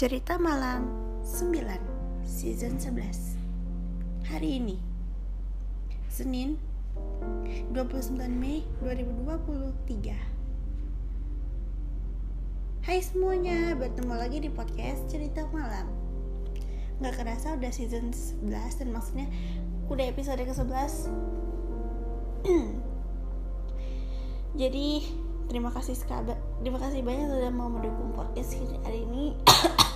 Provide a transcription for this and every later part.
Cerita Malam 9 Season 11 Hari ini Senin 29 Mei 2023 Hai semuanya, bertemu lagi di podcast Cerita Malam. Gak kerasa udah season 11 dan maksudnya udah episode ke-11 Jadi terima kasih sekali terima kasih banyak sudah mau mendukung podcast hari ini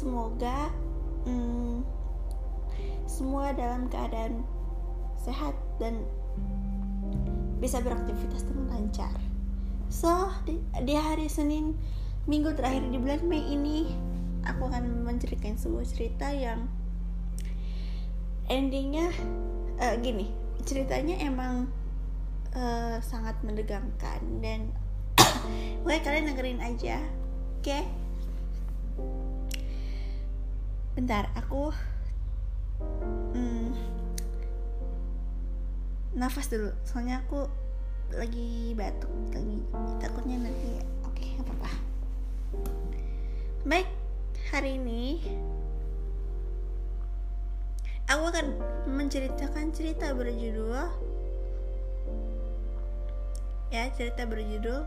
semoga hmm, semua dalam keadaan sehat dan bisa beraktivitas dengan lancar so di, di hari Senin minggu terakhir di bulan Mei ini aku akan menceritakan sebuah cerita yang endingnya uh, gini ceritanya emang uh, sangat menegangkan dan Oke kalian dengerin aja Oke okay? Bentar aku hmm, Nafas dulu. Soalnya aku lagi batuk lagi takutnya nanti oke okay, apa-apa. Baik hari ini aku akan menceritakan cerita berjudul ya cerita berjudul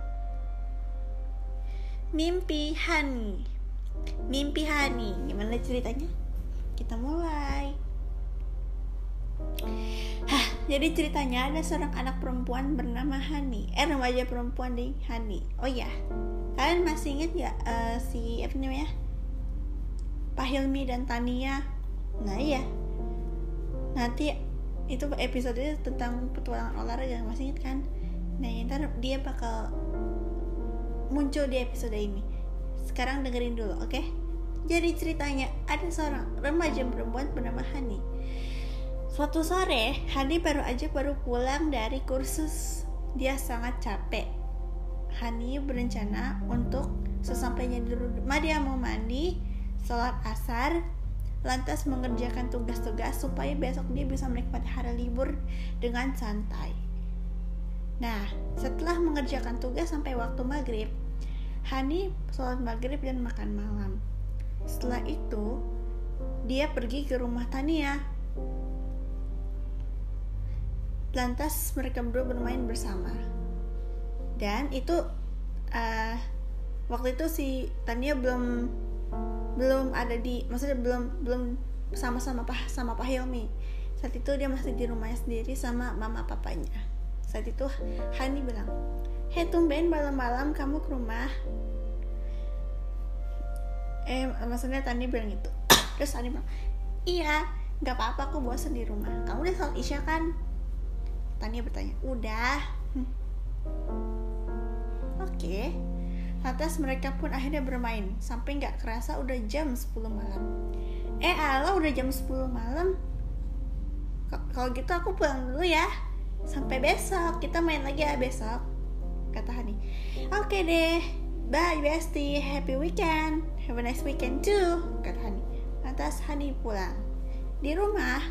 Mimpi Hani Mimpi Hani Gimana ceritanya? Kita mulai Hah, jadi ceritanya ada seorang anak perempuan bernama Hani Eh remaja perempuan di Hani Oh ya, kalian masih inget gak uh, si apa namanya? Pak Hilmi dan Tania Nah iya Nanti itu episode tentang petualangan olahraga masih inget kan? Nah ntar dia bakal muncul di episode ini. Sekarang dengerin dulu, oke? Okay? Jadi ceritanya ada seorang remaja perempuan bernama Hani. Suatu sore, Hani baru aja baru pulang dari kursus. Dia sangat capek. Hani berencana untuk sesampainya di rumah dia mau mandi, sholat asar, lantas mengerjakan tugas-tugas supaya besok dia bisa menikmati hari libur dengan santai. Nah, setelah mengerjakan tugas sampai waktu maghrib, Hani sholat maghrib dan makan malam. Setelah itu, dia pergi ke rumah Tania. Lantas mereka berdua bermain bersama. Dan itu uh, waktu itu si Tania belum belum ada di maksudnya belum belum sama-sama Pak sama Pak Hilmi. Saat itu dia masih di rumahnya sendiri sama mama papanya. Saat itu Hani bilang, Hei tumben malam-malam kamu ke rumah. Eh maksudnya Tani bilang gitu. Terus Tani bilang Iya gak apa-apa aku bosan di rumah. Kamu udah sholat isya kan? Tani bertanya Udah. Hm. Oke. Okay. Lantas mereka pun akhirnya bermain Sampai gak kerasa udah jam 10 malam. Eh Allah udah jam 10 malam. Kalau gitu aku pulang dulu ya. Sampai besok Kita main lagi ya besok kata Hani. Oke okay deh bye bestie. Happy weekend. Have a nice weekend too kata Hani. Lantas Hani pulang. Di rumah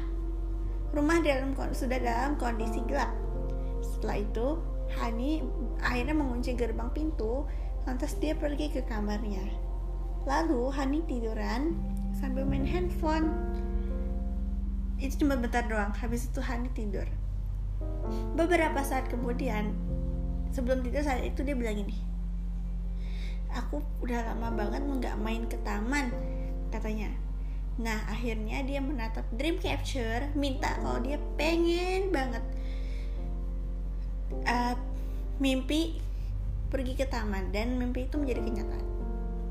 rumah dalam sudah dalam kondisi gelap. Setelah itu Hani akhirnya mengunci gerbang pintu lantas dia pergi ke kamarnya. Lalu Hani tiduran sambil main handphone. Itu cuma bentar doang habis itu Hani tidur. Beberapa saat kemudian sebelum tidur saat itu dia bilang gini aku udah lama banget nggak main ke taman katanya. Nah akhirnya dia menatap dream capture minta kalau dia pengen banget uh, mimpi pergi ke taman dan mimpi itu menjadi kenyataan.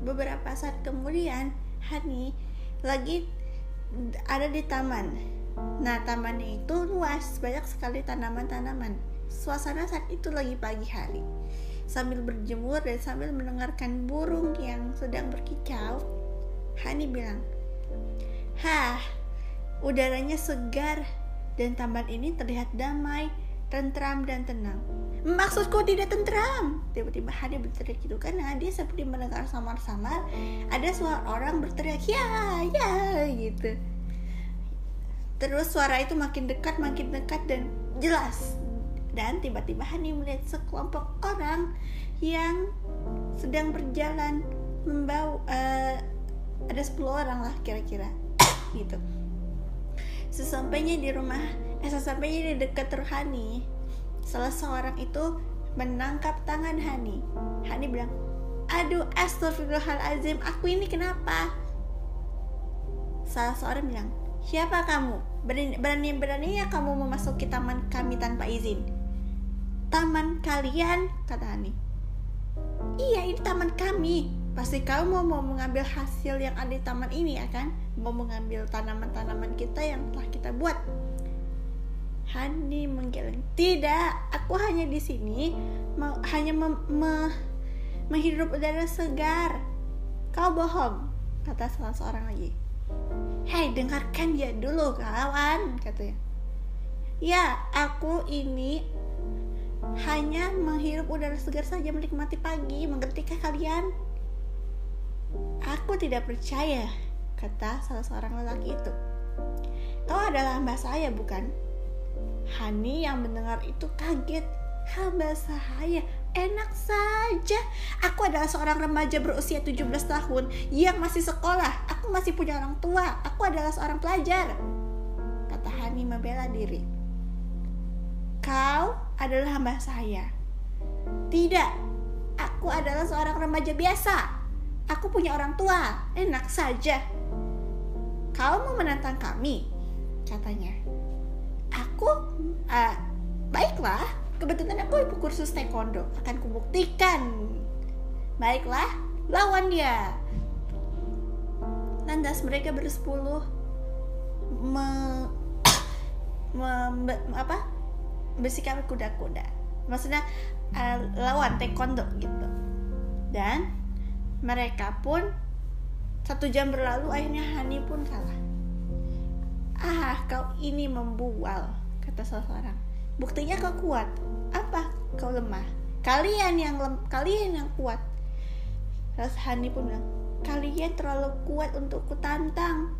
Beberapa saat kemudian Hani lagi ada di taman. Nah tamannya itu luas banyak sekali tanaman-tanaman Suasana saat itu lagi pagi hari. Sambil berjemur dan sambil mendengarkan burung yang sedang berkicau, Hani bilang, Hah, udaranya segar dan taman ini terlihat damai, tentram dan tenang. Maksudku tidak tentram. Tiba-tiba Hani berteriak gitu karena dia seperti mendengar samar-samar ada suara orang berteriak ya ya gitu. Terus suara itu makin dekat, makin dekat dan jelas dan tiba-tiba Hani melihat sekelompok orang yang sedang berjalan membawa uh, ada 10 orang lah kira-kira. Gitu. Sesampainya di rumah eh sesampainya di dekat Ruhani salah seorang itu menangkap tangan Hani. Hani bilang aduh astagfirullahalazim aku ini kenapa? Salah seorang bilang siapa kamu? Berani berani beraninya kamu memasuki taman kami tanpa izin taman kalian kata Hani iya ini taman kami. Pasti kamu mau mengambil hasil yang ada di taman ini ya kan? Mau mengambil tanaman-tanaman kita yang telah kita buat. Hani menggeleng. Tidak aku hanya di sini mau hanya mem, me, menghirup udara segar. Kau bohong kata salah seorang lagi. Hei dengarkan dia dulu kawan katanya. Ya aku ini hanya menghirup udara segar saja menikmati pagi mengertikah kalian Aku tidak percaya, kata salah seorang lelaki itu. Kau adalah hamba saya, bukan? Hani yang mendengar itu kaget. Hamba saya, enak saja. Aku adalah seorang remaja berusia 17 tahun yang masih sekolah. Aku masih punya orang tua. Aku adalah seorang pelajar. Kata Hani membela diri. Kau adalah hamba saya. Tidak, aku adalah seorang remaja biasa Aku punya orang tua, enak saja. Kau mau menantang kami? Katanya. Aku, uh, baiklah. Kebetulan aku ibu kursus taekwondo. Akan kubuktikan. Baiklah, lawan dia. Lantas mereka bersepuluh me, me, me, apa bersikap kuda-kuda. Maksudnya uh, lawan taekwondo gitu. Dan mereka pun satu jam berlalu akhirnya Hani pun kalah. Ah, kau ini membual, kata salah seorang. Buktinya kau kuat. Apa kau lemah? Kalian yang lem kalian yang kuat. Terus Hani pun bilang, kalian terlalu kuat untuk kutantang.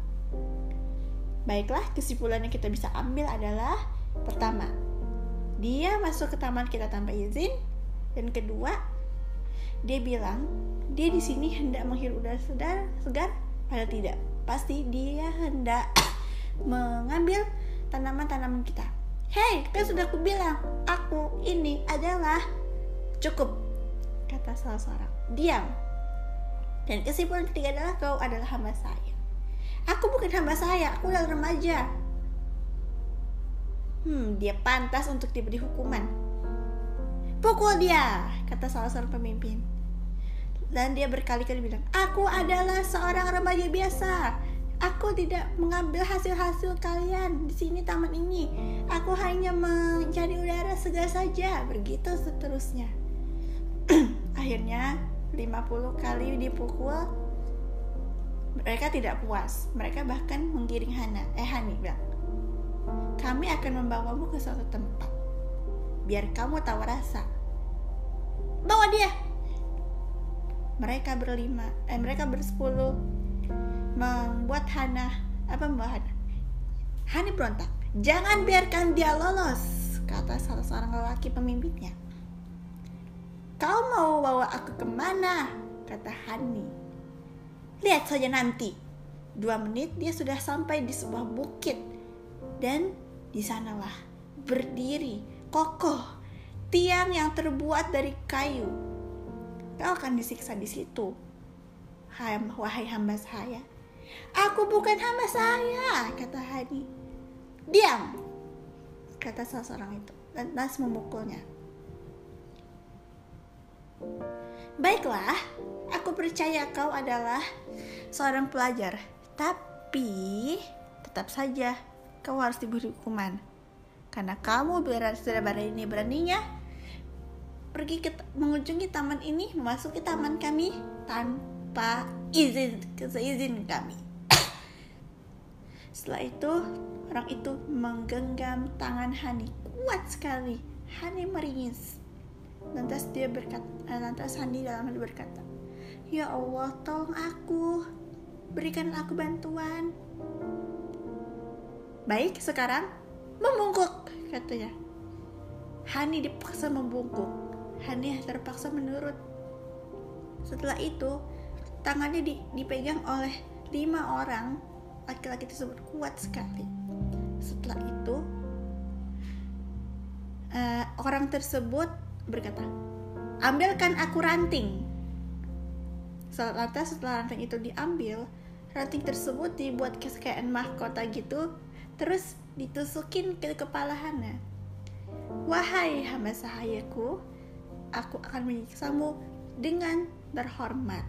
Baiklah, kesimpulan yang kita bisa ambil adalah pertama, dia masuk ke taman kita tanpa izin, dan kedua, dia bilang dia di sini hendak menghirup udara segar, segar padahal tidak. Pasti dia hendak mengambil tanaman-tanaman kita. Hei, kan sudah aku bilang, aku ini adalah cukup, kata salah seorang. Diam. Dan kesimpulan ketiga adalah kau adalah hamba saya. Aku bukan hamba saya, aku adalah remaja. Hmm, dia pantas untuk diberi hukuman. Pukul dia, kata salah seorang pemimpin dan dia berkali-kali bilang, "Aku adalah seorang remaja biasa. Aku tidak mengambil hasil-hasil kalian di sini taman ini. Aku hanya mencari udara segar saja." Begitu seterusnya. Akhirnya 50 kali dipukul mereka tidak puas. Mereka bahkan menggiring Hana. Eh Hani bilang, "Kami akan membawamu ke suatu tempat. Biar kamu tahu rasa." Bawa dia, mereka berlima eh mereka bersepuluh. Membuat Hana apa membuat Hana? Hani berontak. Jangan biarkan dia lolos kata salah seorang lelaki pemimpinnya. Kau mau bawa aku ke mana? Kata Hani lihat saja nanti. Dua menit dia sudah sampai di sebuah bukit dan di sanalah berdiri kokoh tiang yang terbuat dari kayu kau akan disiksa di situ. Wahai hamba saya. Aku bukan hamba saya, kata Hani. Diam, kata salah seorang itu. Dan Nas memukulnya. Baiklah, aku percaya kau adalah seorang pelajar. Tapi, tetap saja kau harus diberi hukuman. Karena kamu berani beraninya pergi ke mengunjungi taman ini memasuki taman kami tanpa izin seizin kami. Setelah itu orang itu menggenggam tangan Hani. Kuat sekali. Hani meringis. Lantas dia berkata eh, lantas Hani dalam hati berkata ya Allah tolong aku. Berikan aku bantuan baik sekarang membungkuk katanya. Hani dipaksa membungkuk. Hani terpaksa menurut. Setelah itu, tangannya di, dipegang oleh lima orang laki-laki tersebut. Kuat sekali. Setelah itu uh, orang tersebut berkata ambilkan aku ranting. Lantas setelah ranting itu diambil ranting tersebut dibuat kayak mahkota gitu terus ditusukin ke kepala Hana wahai hamba sahayaku aku akan menyiksamu dengan terhormat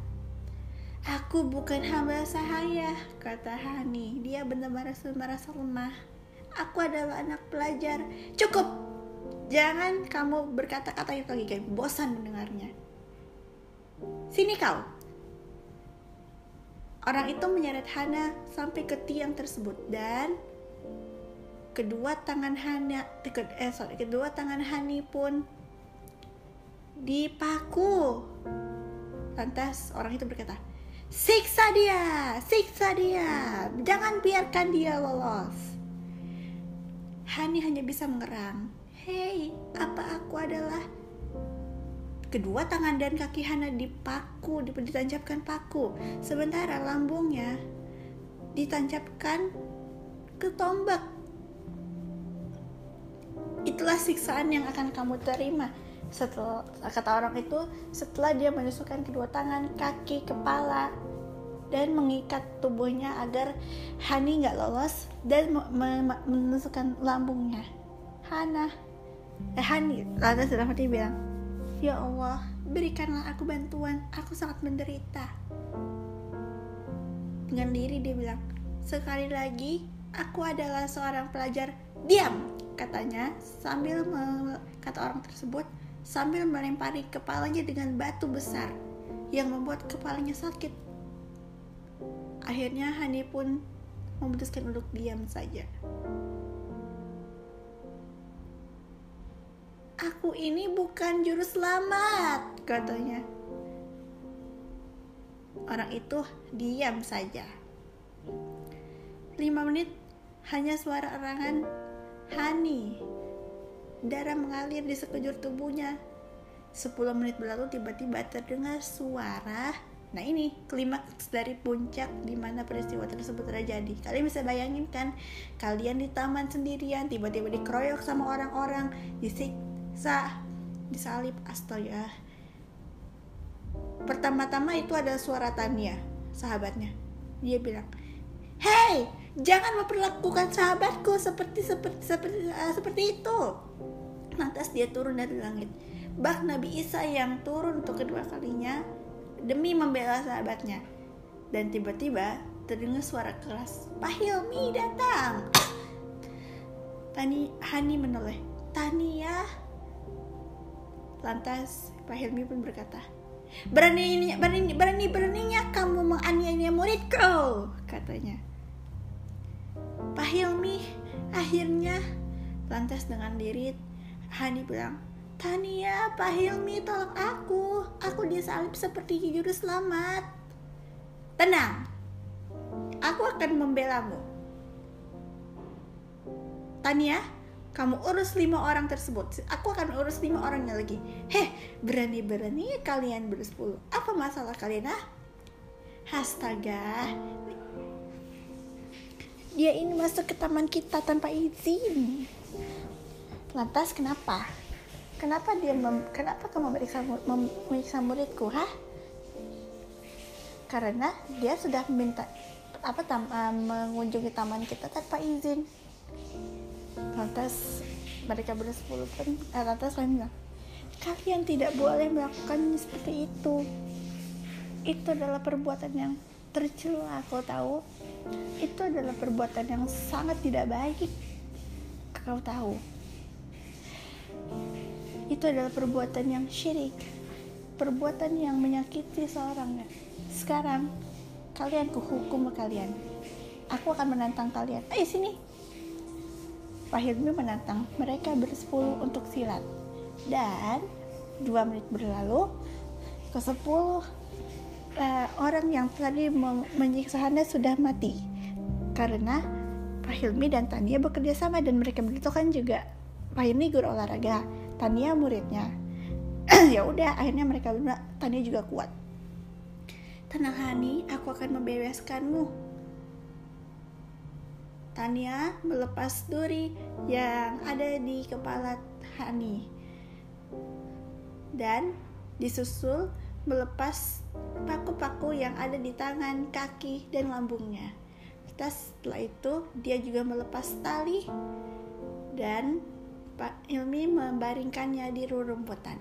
Aku bukan hamba sahaya, kata Hani. Dia benar-benar merasa lemah. Aku adalah anak pelajar. Cukup! Jangan kamu berkata-kata itu lagi, guys. Bosan mendengarnya. Sini kau. Orang itu menyeret Hana sampai ke tiang tersebut dan kedua tangan Hana eh sorry kedua tangan Hani pun dipaku. Lantas orang itu berkata, Siksa dia, siksa dia. Jangan biarkan dia lolos. Hani hanya bisa mengerang. Hei, apa aku adalah kedua tangan dan kaki Hana dipaku, ditancapkan paku. Sementara lambungnya ditancapkan ke tombak. Itulah siksaan yang akan kamu terima setelah kata orang itu setelah dia menusukkan kedua tangan, kaki, kepala dan mengikat tubuhnya agar Hani nggak lolos dan menusukkan lambungnya. Hana, eh Hani, lantas dalam hati bilang, Ya Allah, berikanlah aku bantuan, aku sangat menderita. Dengan diri dia bilang, sekali lagi, aku adalah seorang pelajar. Diam, katanya sambil kata orang tersebut sambil melempari kepalanya dengan batu besar yang membuat kepalanya sakit. Akhirnya Hani pun memutuskan untuk diam saja. Aku ini bukan juru selamat, katanya. Orang itu diam saja. Lima menit hanya suara erangan Hani Darah mengalir di sekujur tubuhnya. Sepuluh menit berlalu tiba-tiba terdengar suara Nah ini klimaks dari puncak di mana peristiwa tersebut terjadi. Kalian bisa bayangin kan, kalian di taman sendirian, tiba-tiba dikeroyok sama orang-orang, disiksa, disalib, astaga. Pertama-tama itu ada suara Tania, sahabatnya. Dia bilang, Hey, jangan memperlakukan sahabatku seperti seperti seperti uh, seperti itu. Lantas dia turun dari langit. Bah Nabi Isa yang turun untuk kedua kalinya demi membela sahabatnya. Dan tiba-tiba terdengar suara keras. Pak Hilmi datang. Tani Hani menoleh. Tania. Lantas Pak Hilmi pun berkata, berani berani berani beraninya kamu menganiaya muridku katanya Pak Hilmi akhirnya lantas dengan diri Hani bilang, Tania, Pak Hilmi tolong aku. Aku disalib seperti juru selamat. Tenang, aku akan membelamu. Tania, kamu urus lima orang tersebut. Aku akan urus lima orangnya lagi. Heh, berani-berani kalian bersepuluh. Apa masalah kalian, ah? Astaga, dia ini masuk ke taman kita tanpa izin. Lantas kenapa? Kenapa dia mem, kenapa kamu memeriksa, memeriksa muridku, ha? Karena dia sudah minta apa tam, uh, mengunjungi taman kita tanpa izin. Lantas mereka bersepuluh pun, eh, lantas kalian bilang, kalian tidak boleh melakukan seperti itu. Itu adalah perbuatan yang tercela, kau tahu? Itu adalah perbuatan yang sangat tidak baik. Kau tahu? itu adalah perbuatan yang syirik. Perbuatan yang menyakiti seorang sekarang kalian kuhukum kalian. Aku akan menantang kalian. Ayo sini. Pak menantang. Mereka bersepuluh untuk silat. Dan dua menit berlalu ke sepuluh uh, orang yang tadi menyiksa Anda sudah mati. Karena Pak Hilmi dan Tania bekerja sama dan mereka begitu kan juga Pak Hilmi guru olahraga Tania muridnya. Ya udah akhirnya mereka bilang Tania juga kuat. Tenang Hani, aku akan membebaskanmu. Tania melepas duri yang ada di kepala Hani. Dan disusul melepas paku-paku yang ada di tangan, kaki, dan lambungnya. Setelah itu, dia juga melepas tali dan Pak Ilmi membaringkannya di rerumputan.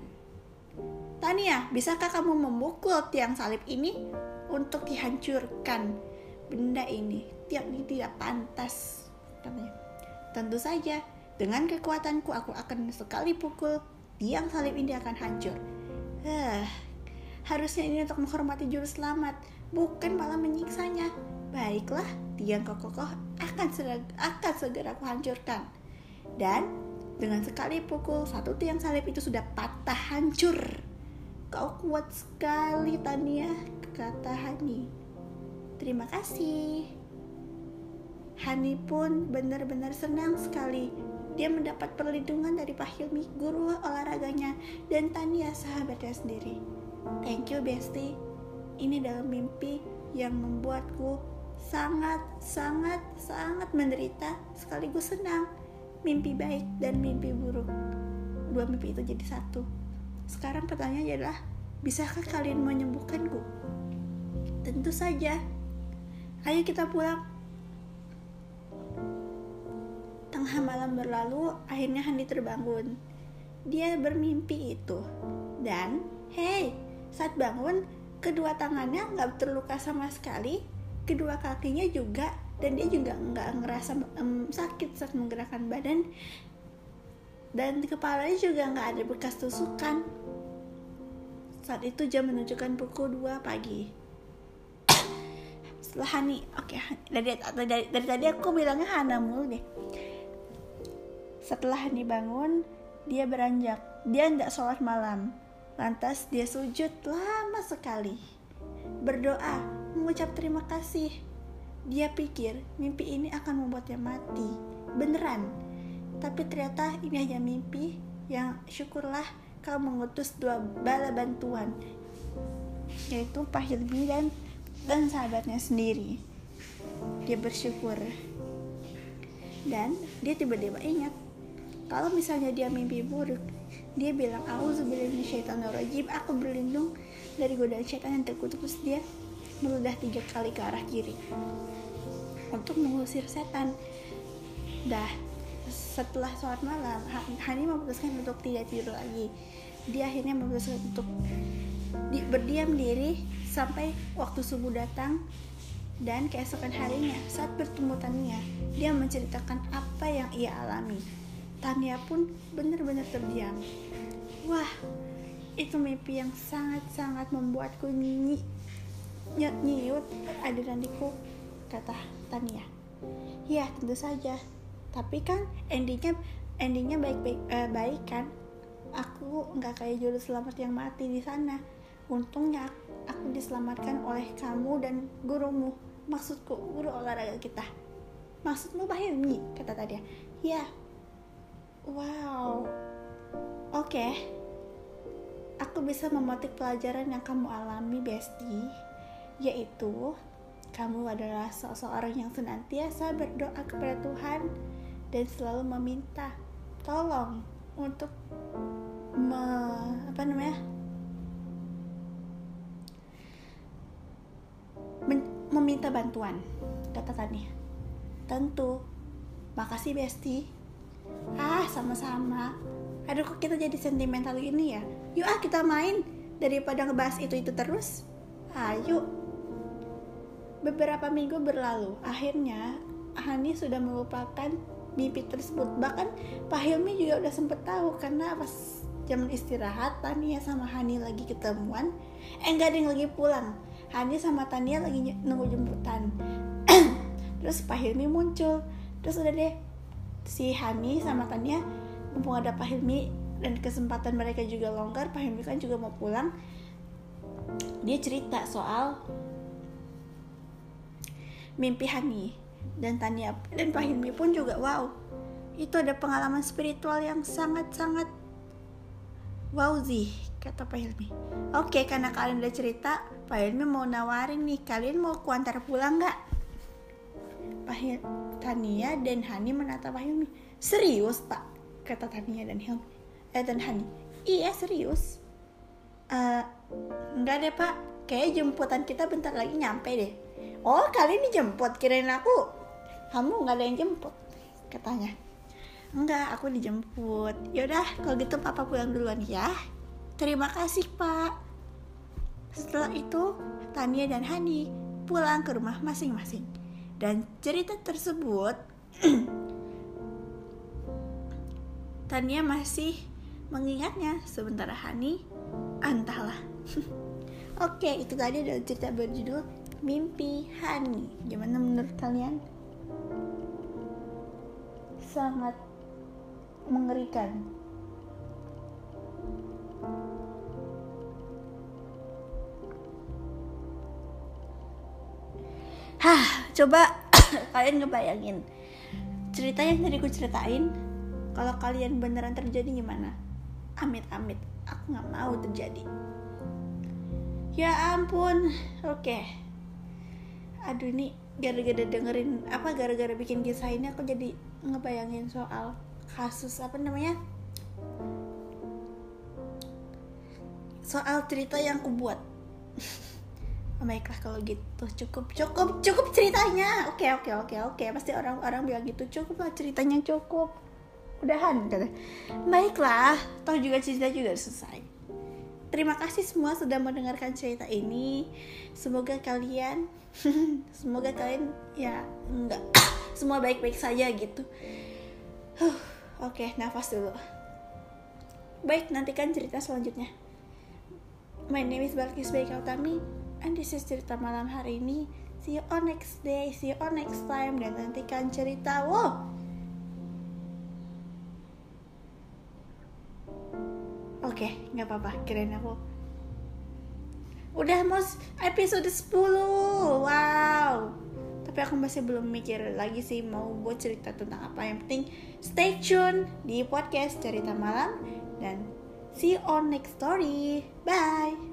Tania, bisakah kamu memukul tiang salib ini untuk dihancurkan benda ini? Tiang ini tidak pantas, katanya. Tentu saja, dengan kekuatanku aku akan sekali pukul tiang salib ini akan hancur. Huh, harusnya ini untuk menghormati juru selamat, bukan malah menyiksanya. Baiklah, tiang kokoh akan segera, akan segera aku hancurkan. Dan dengan sekali pukul, satu tiang salib itu sudah patah hancur. Kau kuat sekali Tania, kata Hani. Terima kasih. Hani pun benar-benar senang sekali. Dia mendapat perlindungan dari Pak Hilmi, guru olahraganya, dan Tania sahabatnya sendiri. Thank you Besti. Ini dalam mimpi yang membuatku sangat, sangat, sangat menderita sekaligus senang. Mimpi baik dan mimpi buruk. Dua mimpi itu jadi satu. Sekarang pertanyaannya adalah, bisakah kalian menyembuhkanku? Tentu saja. Ayo kita pulang. Tengah malam berlalu, akhirnya Handi terbangun. Dia bermimpi itu. Dan, hey, saat bangun, kedua tangannya nggak terluka sama sekali, kedua kakinya juga, dan dia juga nggak ngerasa um, sakit saat menggerakkan badan dan kepalanya juga nggak ada bekas tusukan. Saat itu jam menunjukkan pukul 2 pagi. Setelah Hani, oke, okay, dari, dari, dari tadi aku bilangnya Hana mulu deh. Setelah Hani bangun, dia beranjak. Dia tidak sholat malam. Lantas dia sujud lama sekali. Berdoa, mengucap terima kasih. Dia pikir mimpi ini akan membuatnya mati. Beneran, tapi ternyata ini hanya mimpi yang syukurlah kau mengutus dua bala bantuan yaitu Pak Hilmi dan dan sahabatnya sendiri dia bersyukur dan dia tiba-tiba ingat kalau misalnya dia mimpi buruk dia bilang rajim aku berlindung dari godaan setan yang terkutuk terus dia meludah tiga kali ke arah kiri untuk mengusir setan. Dah setelah sholat malam Hani memutuskan untuk tidak tidur lagi. Dia akhirnya memutuskan untuk di, berdiam diri sampai waktu subuh datang dan keesokan harinya saat bertemu dia menceritakan apa yang ia alami Tania pun benar-benar terdiam. Wah itu mimpi yang sangat-sangat membuatku nyi nyiut ada kata Tania. Ya tentu saja. Tapi kan endingnya endingnya baik-baik uh, baik kan? Aku nggak kayak juru selamat yang mati di sana. Untungnya aku diselamatkan oleh kamu dan gurumu. Maksudku guru olahraga kita. Maksudmu Pak Hilmi kata tadi ya wow. Oke. Okay. aku bisa memetik pelajaran yang kamu alami Besti. Yaitu kamu adalah seseorang yang senantiasa berdoa kepada Tuhan dan selalu meminta tolong untuk me, apa namanya? Men, meminta bantuan kata Tania tentu. Makasih Besti ah sama-sama. Aduh kok kita jadi sentimental ini ya? Yuk ah kita main. Daripada ngebahas itu itu terus. Ayo. Beberapa minggu berlalu akhirnya Hani sudah melupakan mimpi tersebut. Bahkan Pak Hilmi juga udah sempet tahu karena pas jam istirahat Tania sama Hani lagi ketemuan. Eh enggak ada yang lagi pulang. Hani sama Tania lagi nunggu jemputan. Terus Pak Hilmi muncul. Terus udah deh si Hani sama Tania mumpung ada Pak Hilmi dan kesempatan mereka juga longgar Pak Hilmi kan juga mau pulang. Dia cerita soal mimpi Hani dan Tania. Dan Pak Hilmi pun juga wow itu ada pengalaman spiritual yang sangat-sangat wow sih kata Pak Hilmi. Oke karena kalian udah cerita Pak Hilmi mau nawarin nih kalian mau kuantar pulang nggak Tania dan Hani menatap Hilmi serius pak? Kata Tania dan Hilmi eh dan Hani. Iya serius. Uh, enggak deh pak. Kayak jemputan kita bentar lagi nyampe deh. Oh kalian dijemput kirain aku. Kamu nggak ada yang jemput? Katanya. Enggak aku dijemput. Yaudah kalau gitu papa pulang duluan ya. Terima kasih pak. Setelah itu Tania dan Hani pulang ke rumah masing-masing dan cerita tersebut Tania masih mengingatnya. Sementara Hani. Entahlah. Oke itu tadi adalah cerita berjudul mimpi Hani. Gimana menurut kalian? Sangat mengerikan. Hah, coba kalian ngebayangin cerita yang tadi gue ceritain kalau kalian beneran terjadi gimana? Amit-amit, aku nggak mau terjadi. Ya ampun, oke. Okay. Aduh ini gara-gara dengerin apa gara-gara bikin kisah ini aku jadi ngebayangin soal kasus apa namanya soal cerita yang aku buat baiklah kalau gitu. Cukup cukup cukup ceritanya. Oke oke oke oke. Pasti orang-orang bilang gitu. Cukup lah ceritanya cukup. Udahan kata. Baiklah toh juga cerita juga selesai. Terima kasih semua sudah mendengarkan cerita ini. Semoga kalian semoga kalian ya enggak. Semua baik-baik saja gitu. Huh, oke okay, nafas dulu. Baik nantikan cerita selanjutnya. My name is Balkis Baikautami and this is cerita malam hari ini. See you on next day. See you on next time. Dan nantikan cerita. Wow. Oke okay, nggak apa-apa. Kirain aku. Udah mau episode 10 wow. Tapi aku masih belum mikir lagi sih mau buat cerita tentang apa. Yang penting stay tune di podcast cerita malam. Dan see you on next story. Bye